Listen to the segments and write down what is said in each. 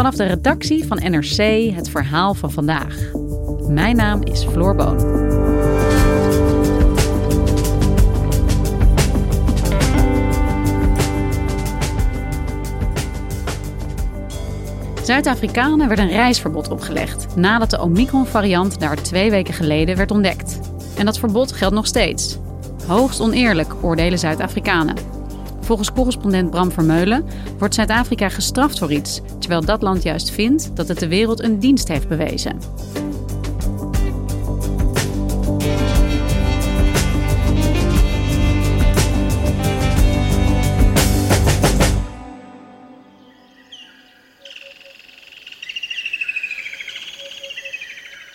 Vanaf de redactie van NRC het verhaal van vandaag. Mijn naam is Floor Boon. Zuid-Afrikanen werd een reisverbod opgelegd nadat de Omicron-variant daar twee weken geleden werd ontdekt. En dat verbod geldt nog steeds. Hoogst oneerlijk, oordelen Zuid-Afrikanen. Volgens correspondent Bram Vermeulen wordt Zuid-Afrika gestraft voor iets, terwijl dat land juist vindt dat het de wereld een dienst heeft bewezen.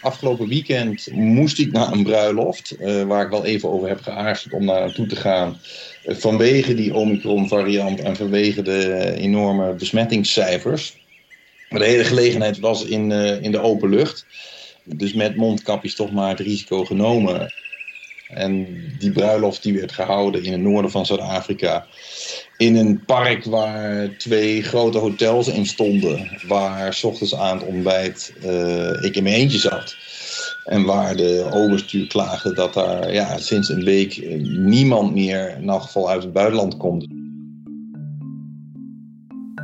Afgelopen weekend moest ik naar een bruiloft, uh, waar ik wel even over heb geaarzeld om naar naartoe te gaan. Uh, vanwege die Omicron-variant en vanwege de enorme besmettingscijfers. Maar de hele gelegenheid was in, uh, in de open lucht. Dus met mondkapjes toch maar het risico genomen. En die bruiloft die werd gehouden in het noorden van Zuid-Afrika. In een park waar twee grote hotels in stonden. Waar s ochtends aan het ontbijt uh, ik in mijn eentje zat. En waar de overstuur klaagde dat daar ja, sinds een week niemand meer in uit het buitenland komt.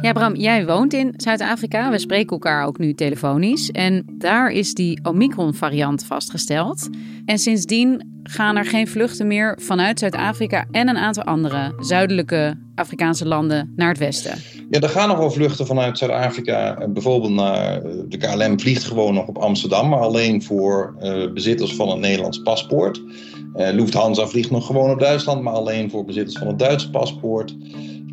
Ja, Bram, jij woont in Zuid-Afrika. We spreken elkaar ook nu telefonisch. En daar is die Omicron-variant vastgesteld. En sindsdien gaan er geen vluchten meer vanuit Zuid-Afrika en een aantal andere zuidelijke Afrikaanse landen naar het westen. Ja, er gaan nog wel vluchten vanuit Zuid-Afrika. Bijvoorbeeld naar de KLM vliegt gewoon nog op Amsterdam, maar alleen voor uh, bezitters van een Nederlands paspoort. Lufthansa vliegt nog gewoon op Duitsland, maar alleen voor bezitters van een Duits paspoort.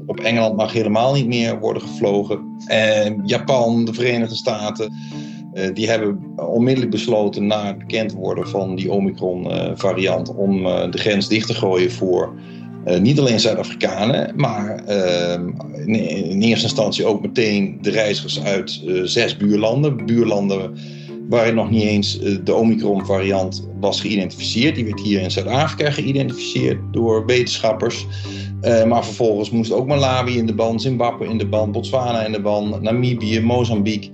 Op Engeland mag helemaal niet meer worden gevlogen. En Japan, de Verenigde Staten, uh, die hebben onmiddellijk besloten na het bekend worden van die Omicron-variant om uh, de grens dicht te gooien voor niet alleen Zuid-Afrikanen, maar ehm, in, eerste instantie ook meteen de reizigers uit zes buurlanden. Buurlanden waarin nog niet eens de Omicron-variant was geïdentificeerd. Die werd hier in Zuid-Afrika geïdentificeerd door wetenschappers. Uh, maar vervolgens moest ook Malawi in de ban, Zimbabwe in de ban, Botswana in de ban, Namibië, Mozambique.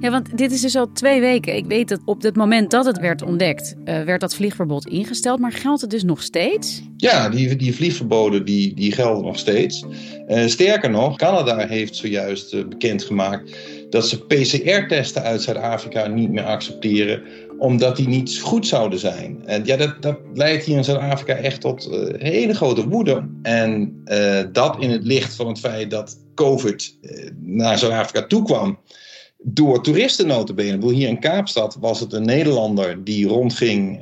Ja, want dit is dus al twee weken. Ik weet dat op het moment dat het werd ontdekt, uh, werd dat vliegverbod ingesteld. Maar geldt het dus nog steeds? Ja, die, die vliegverboden die, die gelden nog steeds. Uh, sterker nog, Canada heeft zojuist bekendgemaakt dat ze PCR-testen uit Zuid-Afrika niet meer accepteren omdat die niet goed zouden zijn. En ja, dat, dat leidt hier in Zuid-Afrika echt tot uh, hele grote woede. En uh, dat in het licht van het feit dat COVID uh, naar Zuid-Afrika toe kwam door toeristen notabene. Hier in Kaapstad was het een Nederlander die rondging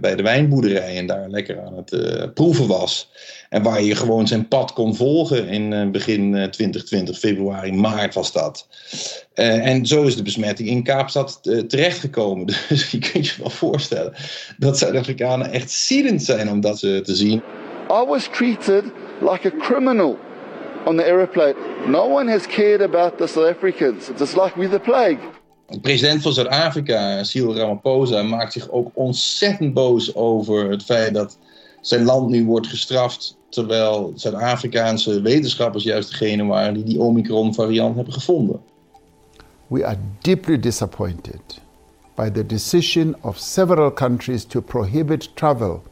bij de wijnboerderij en daar lekker aan het proeven was. En waar je gewoon zijn pad kon volgen in begin 2020, februari, maart was dat. En zo is de besmetting in Kaapstad terechtgekomen. Dus je kunt je wel voorstellen dat Zuid-Afrikanen echt ziedend zijn om dat te zien. I was treated like a criminal on the aeroplane. No one has cared about the South Africans. It's like with the plague. De president van Zuid-Afrika, Cyril Ramaphosa, maakt zich ook ontzettend boos over het feit dat zijn land nu wordt gestraft. Terwijl Zuid-Afrikaanse wetenschappers juist degene waren die die Omicron-variant hebben gevonden. we are deeply disappointed by the decision of several countries to prohibit travel.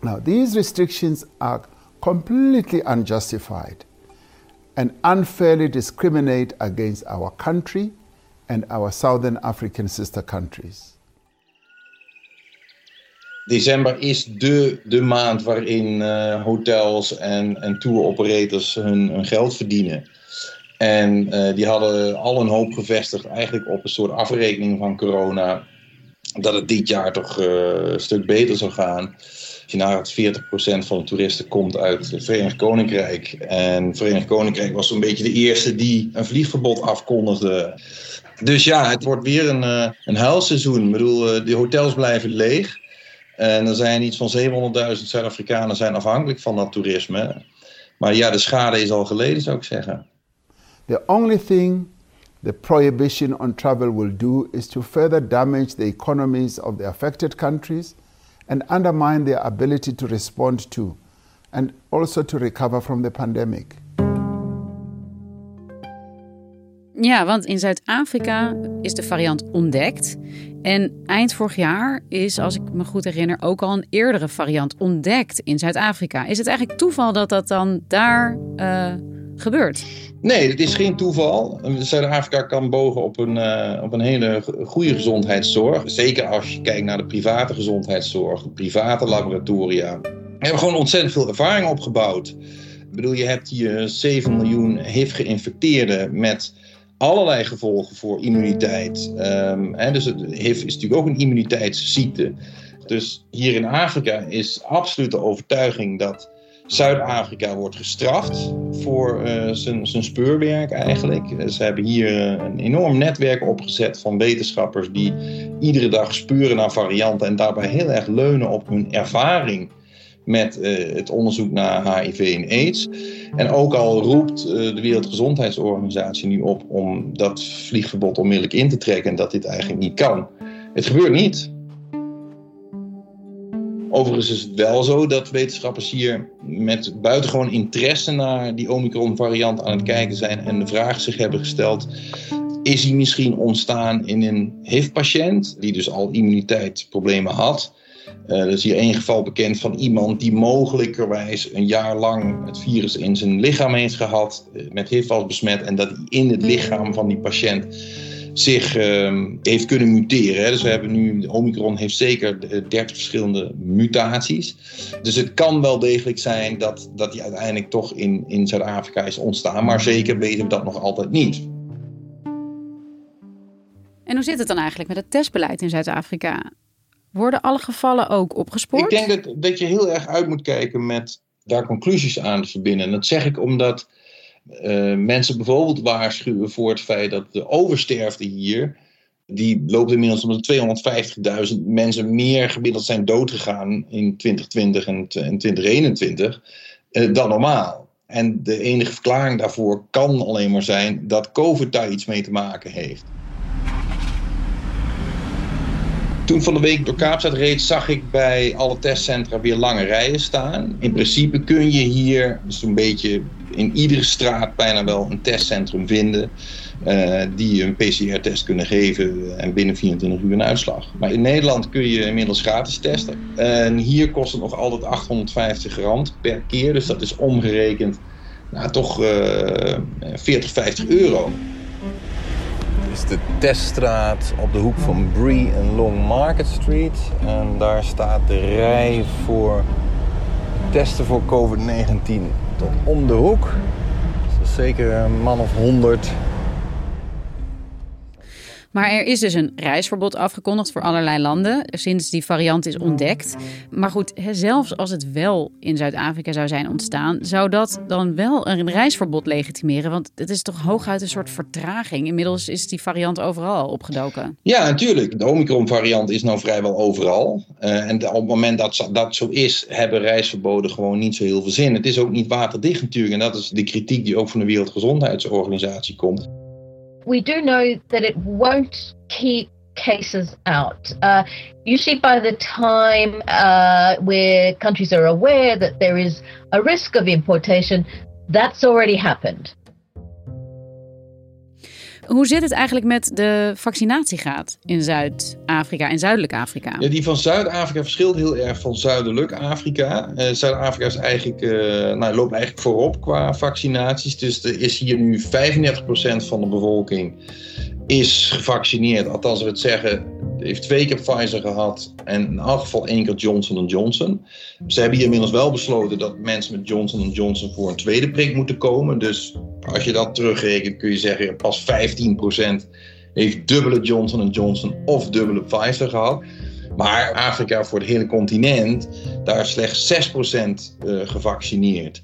Now, these restrictions are completely unjustified and unfairly discriminate against our country and our Southern African sister countries. December is de, de maand waarin uh, hotels en, en tour operators hun, hun geld verdienen. En uh, die hadden al een hoop gevestigd eigenlijk op een soort afrekening van corona. Dat het dit jaar toch uh, een stuk beter zou gaan. Je het 40% van de toeristen komt uit het Verenigd Koninkrijk. En het Verenigd Koninkrijk was zo'n beetje de eerste die een vliegverbod afkondigde. Dus ja, het wordt weer een, uh, een huilseizoen. Ik bedoel, de hotels blijven leeg. En er zijn iets van 700.000 Zuid-Afrikanen zijn afhankelijk van dat toerisme. Maar ja, de schade is al geleden, zou ik zeggen. The only thing the prohibition on travel will do is to further damage the economies of the affected countries and undermine their ability to respond to and also to recover from the pandemic. Ja, want in Zuid-Afrika is de variant ontdekt. En eind vorig jaar is, als ik me goed herinner, ook al een eerdere variant ontdekt in Zuid-Afrika. Is het eigenlijk toeval dat dat dan daar uh, gebeurt? Nee, het is geen toeval. Zuid-Afrika kan bogen op een, uh, op een hele goede gezondheidszorg. Zeker als je kijkt naar de private gezondheidszorg, private laboratoria. We hebben gewoon ontzettend veel ervaring opgebouwd. Ik bedoel, je hebt hier 7 miljoen HIV-geïnfecteerden met allerlei gevolgen voor immuniteit. Um, hè, dus het HIV is natuurlijk ook een immuniteitsziekte. Dus hier in Afrika is absoluut de overtuiging dat Zuid-Afrika wordt gestraft voor uh, zijn, zijn speurwerk eigenlijk. Ze hebben hier uh, een enorm netwerk opgezet van wetenschappers die iedere dag spuren naar varianten en daarbij heel erg leunen op hun ervaring met uh, het onderzoek naar HIV en AIDS. En ook al roept de Wereldgezondheidsorganisatie nu op om dat vliegverbod onmiddellijk in te trekken en dat dit eigenlijk niet kan. Het gebeurt niet. Overigens is het wel zo dat wetenschappers hier met buitengewoon interesse naar die Omicron-variant aan het kijken zijn en de vraag zich hebben gesteld: is die misschien ontstaan in een HIV-patiënt die dus al immuniteitsproblemen had? Uh, er is hier één geval bekend van iemand die mogelijkerwijs een jaar lang het virus in zijn lichaam heeft gehad, uh, met HIV was besmet en dat in het lichaam van die patiënt zich uh, heeft kunnen muteren. Hè. Dus we hebben nu, de Omicron heeft zeker 30 verschillende mutaties. Dus het kan wel degelijk zijn dat, dat die uiteindelijk toch in, in Zuid-Afrika is ontstaan, maar zeker weten we dat nog altijd niet. En hoe zit het dan eigenlijk met het testbeleid in Zuid-Afrika? Worden alle gevallen ook opgespoord? Ik denk dat, dat je heel erg uit moet kijken met daar conclusies aan te verbinden. En dat zeg ik omdat uh, mensen bijvoorbeeld waarschuwen voor het feit dat de oversterfte hier, die loopt inmiddels omdat 250.000 mensen meer gemiddeld zijn doodgegaan in 2020 en, en 2021 uh, dan normaal. En de enige verklaring daarvoor kan alleen maar zijn dat COVID daar iets mee te maken heeft. Toen van de week door Kaapstad reed, zag ik bij alle testcentra weer lange rijen staan. In principe kun je hier zo'n beetje in iedere straat bijna wel een testcentrum vinden. Uh, die een PCR-test kunnen geven en binnen 24 uur een uitslag. Maar in Nederland kun je inmiddels gratis testen. En hier kost het nog altijd 850 rand per keer. Dus dat is omgerekend nou, toch uh, 40, 50 euro is de teststraat op de hoek van Bree en Long Market Street. En daar staat de rij voor testen voor COVID-19 tot om de hoek. Dus zeker een man of 100 maar er is dus een reisverbod afgekondigd voor allerlei landen sinds die variant is ontdekt. Maar goed, zelfs als het wel in Zuid-Afrika zou zijn ontstaan, zou dat dan wel een reisverbod legitimeren? Want het is toch hooguit een soort vertraging. Inmiddels is die variant overal opgedoken. Ja, natuurlijk. De Omicron-variant is nou vrijwel overal. Uh, en op het moment dat dat zo is, hebben reisverboden gewoon niet zo heel veel zin. Het is ook niet waterdicht natuurlijk. En dat is de kritiek die ook van de Wereldgezondheidsorganisatie komt. We do know that it won't keep cases out. Uh, usually, by the time uh, where countries are aware that there is a risk of importation, that's already happened. Hoe zit het eigenlijk met de vaccinatiegraad in Zuid-Afrika en Zuidelijk Afrika? Ja, die van Zuid-Afrika verschilt heel erg van Zuidelijk Afrika. Uh, Zuid-Afrika is eigenlijk, uh, nou, loopt eigenlijk voorop qua vaccinaties. Dus er is hier nu 35% van de bevolking is gevaccineerd. Althans, we het zeggen, heeft twee keer Pfizer gehad en in elk geval één keer Johnson Johnson. Ze hebben hier inmiddels wel besloten dat mensen met Johnson Johnson voor een tweede prik moeten komen. Dus als je dat terugrekent, kun je zeggen pas 15% heeft dubbele Johnson Johnson of dubbele Pfizer gehad. Maar Afrika voor het hele continent, daar is slechts 6% uh, gevaccineerd.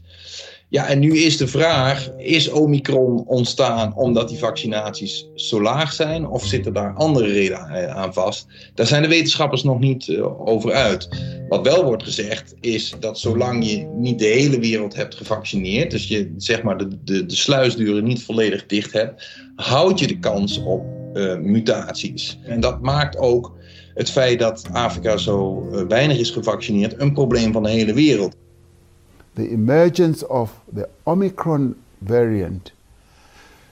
Ja, en nu is de vraag: is Omicron ontstaan omdat die vaccinaties zo laag zijn? Of zitten daar andere redenen aan vast? Daar zijn de wetenschappers nog niet uh, over uit. Wat wel wordt gezegd is dat zolang je niet de hele wereld hebt gevaccineerd, dus je zeg maar de, de, de sluisdeuren niet volledig dicht hebt, houd je de kans op uh, mutaties. En dat maakt ook het feit dat Afrika zo weinig is gevaccineerd een probleem van de hele wereld. The emergence of the Omicron variant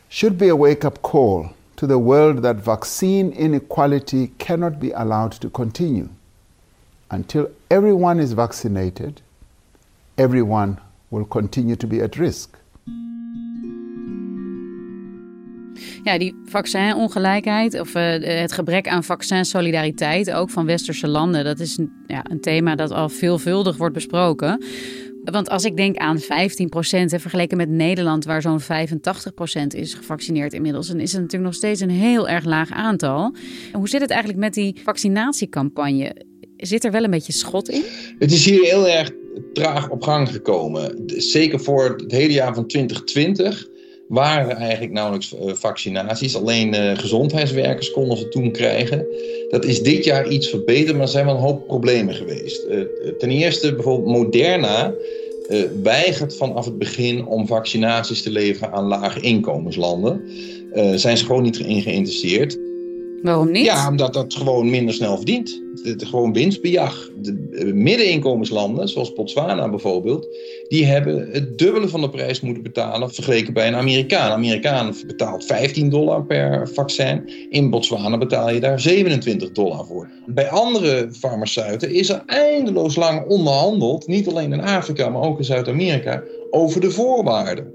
should be a wake up call to the world that vaccine inequality cannot be allowed to continue. Until everyone is vaccinated, everyone will continue to be at risk. Ja, die vaccinongelijkheid of uh, het gebrek aan vaccinsolidariteit, ook van westerse landen, dat is een, ja, een thema dat al veelvuldig wordt besproken. Want als ik denk aan 15% en vergeleken met Nederland, waar zo'n 85% is gevaccineerd inmiddels, dan is het natuurlijk nog steeds een heel erg laag aantal. Hoe zit het eigenlijk met die vaccinatiecampagne? Zit er wel een beetje schot in? Het is hier heel erg traag op gang gekomen. Zeker voor het hele jaar van 2020 waren eigenlijk nauwelijks eh, vaccinaties. Alleen uh, gezondheidswerkers konden ze toen krijgen. Dat is dit jaar iets verbeterd, maar er zijn wel een hoop problemen geweest. Uh, ten eerste bijvoorbeeld Moderna weigert vanaf het begin om vaccinaties te leveren aan lage inkomenslanden. zijn ze gewoon niet in geïnteresseerd. Waarom niet? Ja, omdat dat gewoon minder snel verdient. Het, gewoon winstbejag. De middeninkomenslanden, zoals Botswana bijvoorbeeld, die hebben het dubbele van de prijs moeten betalen vergeleken bij een Amerikaan. Een Amerikaan betaalt 15 dollar per vaccin. In Botswana betaal je daar 27 dollar voor. Bij andere farmaceuten is er eindeloos lang onderhandeld, niet alleen in Afrika, maar ook in Zuid-Amerika, over de voorwaarden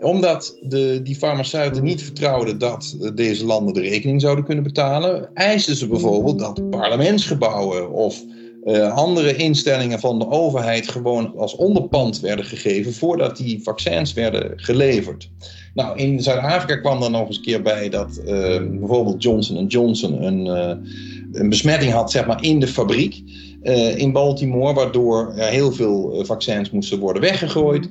omdat de, die farmaceuten niet vertrouwden dat deze landen de rekening zouden kunnen betalen, eisten ze bijvoorbeeld dat parlementsgebouwen of uh, andere instellingen van de overheid gewoon als onderpand werden gegeven voordat die vaccins werden geleverd. Nou, in Zuid-Afrika kwam er nog eens een keer bij dat uh, bijvoorbeeld Johnson Johnson een, uh, een besmetting had zeg maar, in de fabriek in Baltimore, waardoor heel veel vaccins moesten worden weggegooid.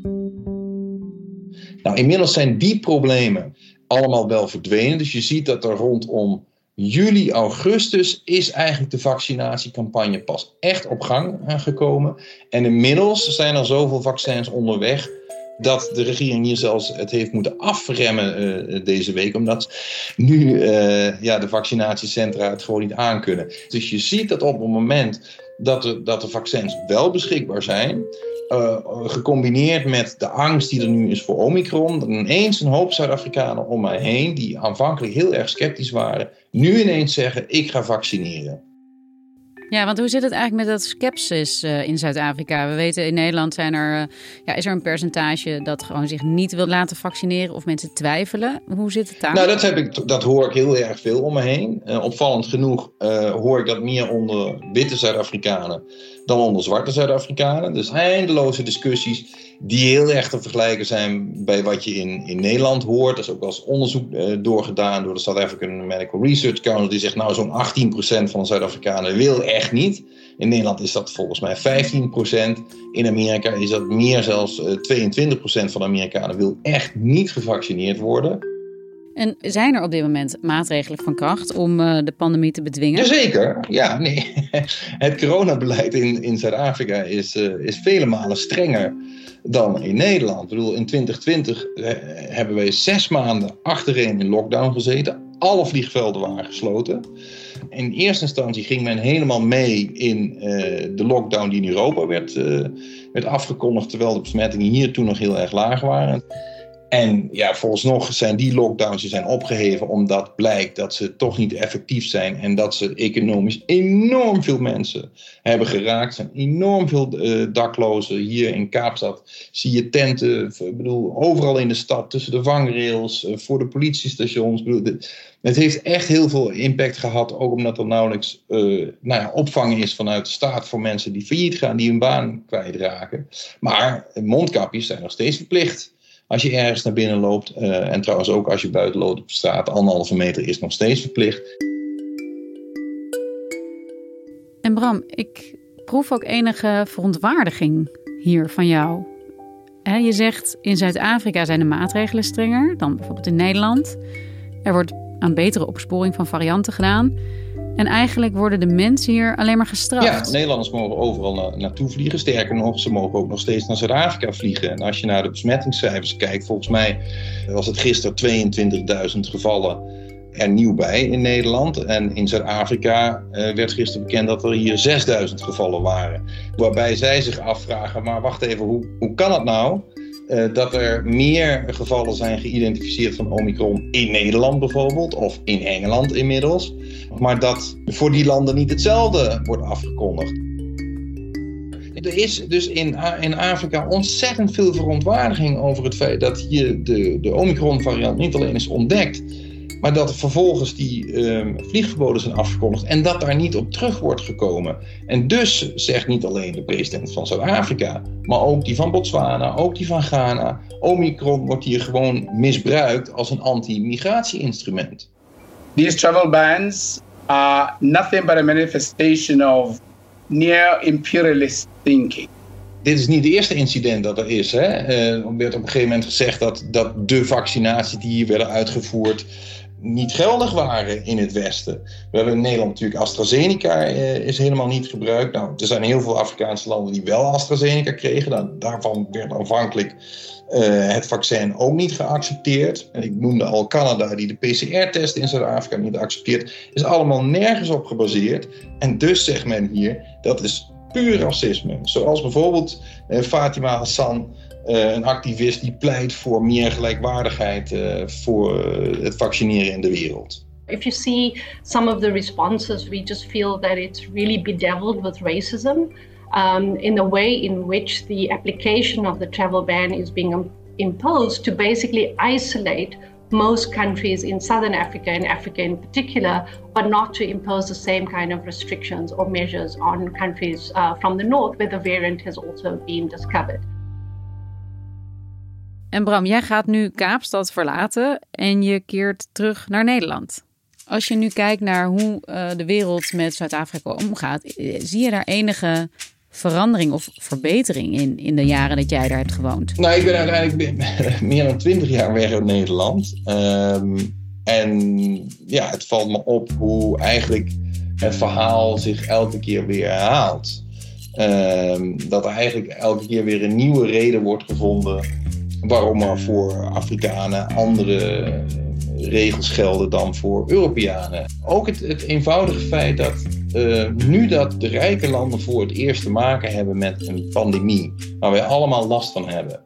Nou, inmiddels zijn die problemen allemaal wel verdwenen. Dus je ziet dat er rondom juli, augustus is eigenlijk de vaccinatiecampagne pas echt op gang gekomen. En inmiddels zijn er zoveel vaccins onderweg dat de regering hier zelfs het heeft moeten afremmen uh, deze week, omdat nu uh, ja, de vaccinatiecentra het gewoon niet aankunnen. Dus je ziet dat op het moment dat de, dat de vaccins wel beschikbaar zijn, uh, gecombineerd met de angst die er nu is voor Omicron, ineens een hoop Zuid-Afrikanen om mij heen, die aanvankelijk heel erg sceptisch waren, nu ineens zeggen: ik ga vaccineren. Ja, want hoe zit het eigenlijk met dat skepsis uh, in Zuid-Afrika? We weten in Nederland zijn er, uh, ja, is er een percentage dat gewoon zich niet wil laten vaccineren of mensen twijfelen. Hoe zit het daar? Nou, dat, heb ik, dat hoor ik heel erg veel om me heen. Uh, opvallend genoeg hoor ik dat meer onder witte Zuid-Afrikanen dan onder zwarte Zuid-Afrikanen. Dus eindeloze discussies die heel erg te vergelijken zijn bij wat je in, in Nederland hoort. Er is ook eens onderzoek uh, doorgedaan door de South African Medical Research Council. Die zegt nou zo'n 18% van de Zuid-Afrikanen wil echt niet. In Nederland is dat volgens mij 15%. In Amerika is dat meer zelfs uh, eh, 22% van de Amerikanen wil echt niet gevaccineerd worden. En zijn er op dit moment maatregelen van kracht om uh, de pandemie te bedwingen? Jazeker, ja, nee. Het coronabeleid in, in Zuid-Afrika is, uh, is vele malen strenger dan in Nederland. Ik bedoel, in 2020 uh, hebben wij zes maanden achtereen in lockdown gezeten. Alle vliegvelden waren gesloten. In eerste instantie ging men helemaal mee in de lockdown die in Europa werd, werd afgekondigd, terwijl de besmettingen hier toen nog heel erg laag waren. En ja, nog zijn die lockdowns zijn opgeheven omdat blijkt dat ze toch niet effectief zijn en dat ze economisch enorm veel mensen hebben geraakt. Er zijn enorm veel uh, daklozen. Hier in Kaapstad zie je tenten, ik bedoel, overal in de stad, tussen de vangrails, uh, voor de politiestations. Het heeft echt heel veel impact gehad, ook omdat er nauwelijks uh, nou ja, opvang is vanuit de staat voor mensen die failliet gaan, die hun baan kwijtraken. Maar mondkapjes zijn nog steeds verplicht als je ergens naar binnen loopt. Uh, en trouwens ook als je buiten loopt op straat, anderhalve meter is nog steeds verplicht. En Bram, ik proef ook enige verontwaardiging hier van jou. je zegt in Zuid-Afrika zijn de maatregelen strenger dan bijvoorbeeld in Nederland. Er wordt aan betere opsporing van varianten gedaan. En eigenlijk worden de mensen hier alleen maar gestraft. Ja, Nederlanders mogen overal naartoe vliegen. Sterker nog, ze mogen ook nog steeds naar Zuid-Afrika vliegen. En als je naar de besmettingscijfers kijkt, volgens mij was het gisteren 22.000 gevallen er nieuw bij in Nederland. En in Zuid-Afrika uh, werd gisteren bekend dat er hier 6000 gevallen waren. Waarbij zij zich afvragen, maar wacht even, hoe, hoe kan het nou uh, dat er meer gevallen zijn geïdentificeerd van Omicron in Nederland bijvoorbeeld, of in Engeland inmiddels, maar dat voor die landen niet hetzelfde wordt afgekondigd. Er is dus in, in Afrika ontzettend veel verontwaardiging over het feit dat hier de, de Omicron-variant niet alleen is ontdekt, maar dat vervolgens die um, vliegverboden zijn afgekondigd en dat daar niet op terug wordt gekomen. En dus zegt niet alleen de president van Zuid-Afrika, maar ook die van Botswana, ook die van Ghana. Omicron wordt hier gewoon misbruikt als een anti-migratie-instrument. These travel bans are nothing but a manifestation of neo-imperialist thinking dit is niet het eerste incident dat er is. Hè. Er werd op een gegeven moment gezegd dat, dat de vaccinaties die hier werden uitgevoerd niet geldig waren in het Westen. We hebben in Nederland natuurlijk AstraZeneca eh, is helemaal niet gebruikt. Nou, er zijn heel veel Afrikaanse landen die wel AstraZeneca kregen. Nou, daarvan werd aanvankelijk uh, het vaccin ook niet geaccepteerd. En ik noemde al Canada die de PCR-test in Zuid-Afrika niet accepteert. Is allemaal nergens op gebaseerd. En dus zegt men hier dat is puur racisme. Zoals bijvoorbeeld uh, Fatima Hassan uh, een activist die pleit voor meer gelijkwaardigheid uh, voor uh, het vaccineren in de wereld. If you see some of the responses, we just feel that it's really bedeviled with racism um, in the way in which the application of the travel ban is being imposed to basically isolate most countries in southern Africa and Africa in particular, but not to impose the same kind of restrictions or measures on countries uh, from the north where the variant has also been discovered. En Bram, jij gaat nu Kaapstad verlaten en je keert terug naar Nederland. Als je nu kijkt naar hoe uh, de wereld met Zuid-Afrika omgaat, eh, zie je daar enige verandering of verbetering in, in de jaren dat jij daar hebt gewoond? Nou, ik ben uiteindelijk meer dan twintig jaar weg uit Nederland. Um, en ja, het valt me op hoe eigenlijk het verhaal zich elke keer weer herhaalt. Um, dat er eigenlijk elke keer weer een nieuwe reden wordt gevonden waarom er voor Afrikanen andere regels gelden dan voor Europeanen. Ook het, het eenvoudige feit dat uh, nu dat de rijke landen voor het eerst te maken hebben met een pandemie, waar wij allemaal last van hebben,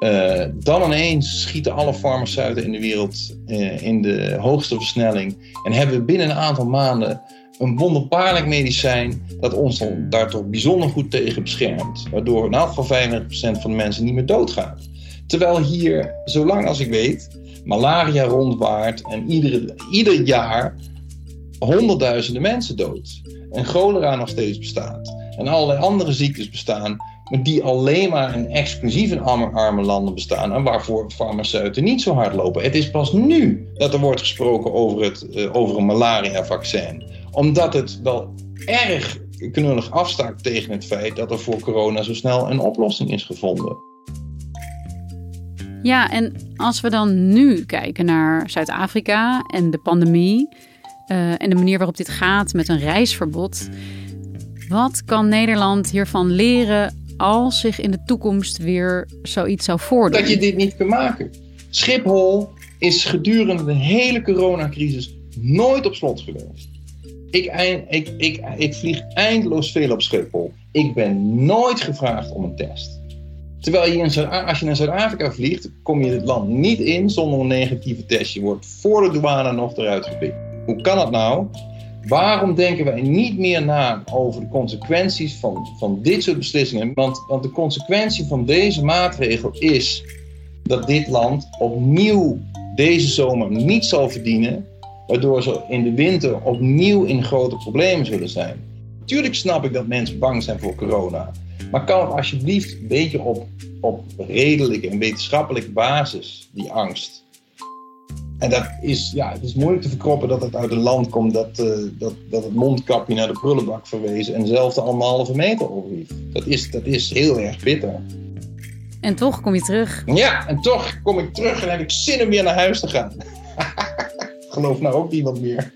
uh, dan ineens schieten alle farmaceuten in de wereld uh, in de hoogste versnelling en hebben we binnen een aantal maanden een wonderbaarlijk medicijn dat ons dan daar toch bijzonder goed tegen beschermt. Waardoor in elk geval 95% van de mensen niet meer doodgaat. Terwijl hier, zolang als ik weet, malaria rondwaart en iedere, ieder jaar honderdduizenden mensen dood. En cholera nog steeds bestaat. En allerlei andere ziektes bestaan, maar die alleen maar in exclusief in arme, arme landen bestaan en waarvoor farmaceuten niet zo hard lopen. Het is pas nu dat er wordt gesproken over, het, uh, over een malaria-vaccin. Omdat het wel erg knullig afstaat tegen het feit dat er voor corona zo snel een oplossing is gevonden. Ja, en als we dan nu kijken naar Zuid-Afrika en de pandemie uh, en de manier waarop dit gaat met een reisverbod, wat kan Nederland hiervan leren als zich in de toekomst weer zoiets zou voordoen? Dat je dit niet kunt maken. Schiphol is gedurende de hele coronacrisis nooit op slot geweest. Ik, ik, ik, ik vlieg eindeloos veel op Schiphol. Ik ben nooit gevraagd om een test. Terwijl je in als je naar Zuid-Afrika vliegt, kom je het land niet in zonder een negatieve test. Je wordt voor de douane nog eruit gepikt. Hoe kan dat nou? Waarom denken wij niet meer na over de consequenties van, van dit soort beslissingen? Want, want de consequentie van deze maatregel is dat dit land opnieuw deze zomer niet zal verdienen, waardoor ze in de winter opnieuw in grote problemen zullen zijn. Tuurlijk snap ik dat mensen bang zijn voor corona. Maar kan het alsjeblieft een beetje op, op redelijke en wetenschappelijke basis, die angst. En dat is, ja, het is moeilijk te verkroppen dat het uit een land komt dat, uh, dat, dat het mondkapje naar de prullenbak verwezen en zelf de anderhalve meter ophief. Dat is, dat is heel erg bitter. En toch kom je terug. Ja, en toch kom ik terug en heb ik zin om weer naar huis te gaan. Geloof nou ook niemand meer.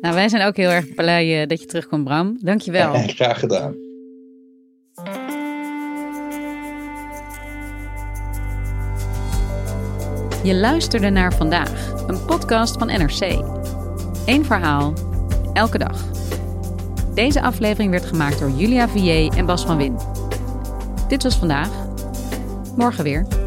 nou, wij zijn ook heel erg blij eh, dat je terugkomt, Bram. Dankjewel. Ja, graag gedaan. Je luisterde naar vandaag, een podcast van NRC. Eén verhaal, elke dag. Deze aflevering werd gemaakt door Julia Vier en Bas van Win. Dit was vandaag. Morgen weer.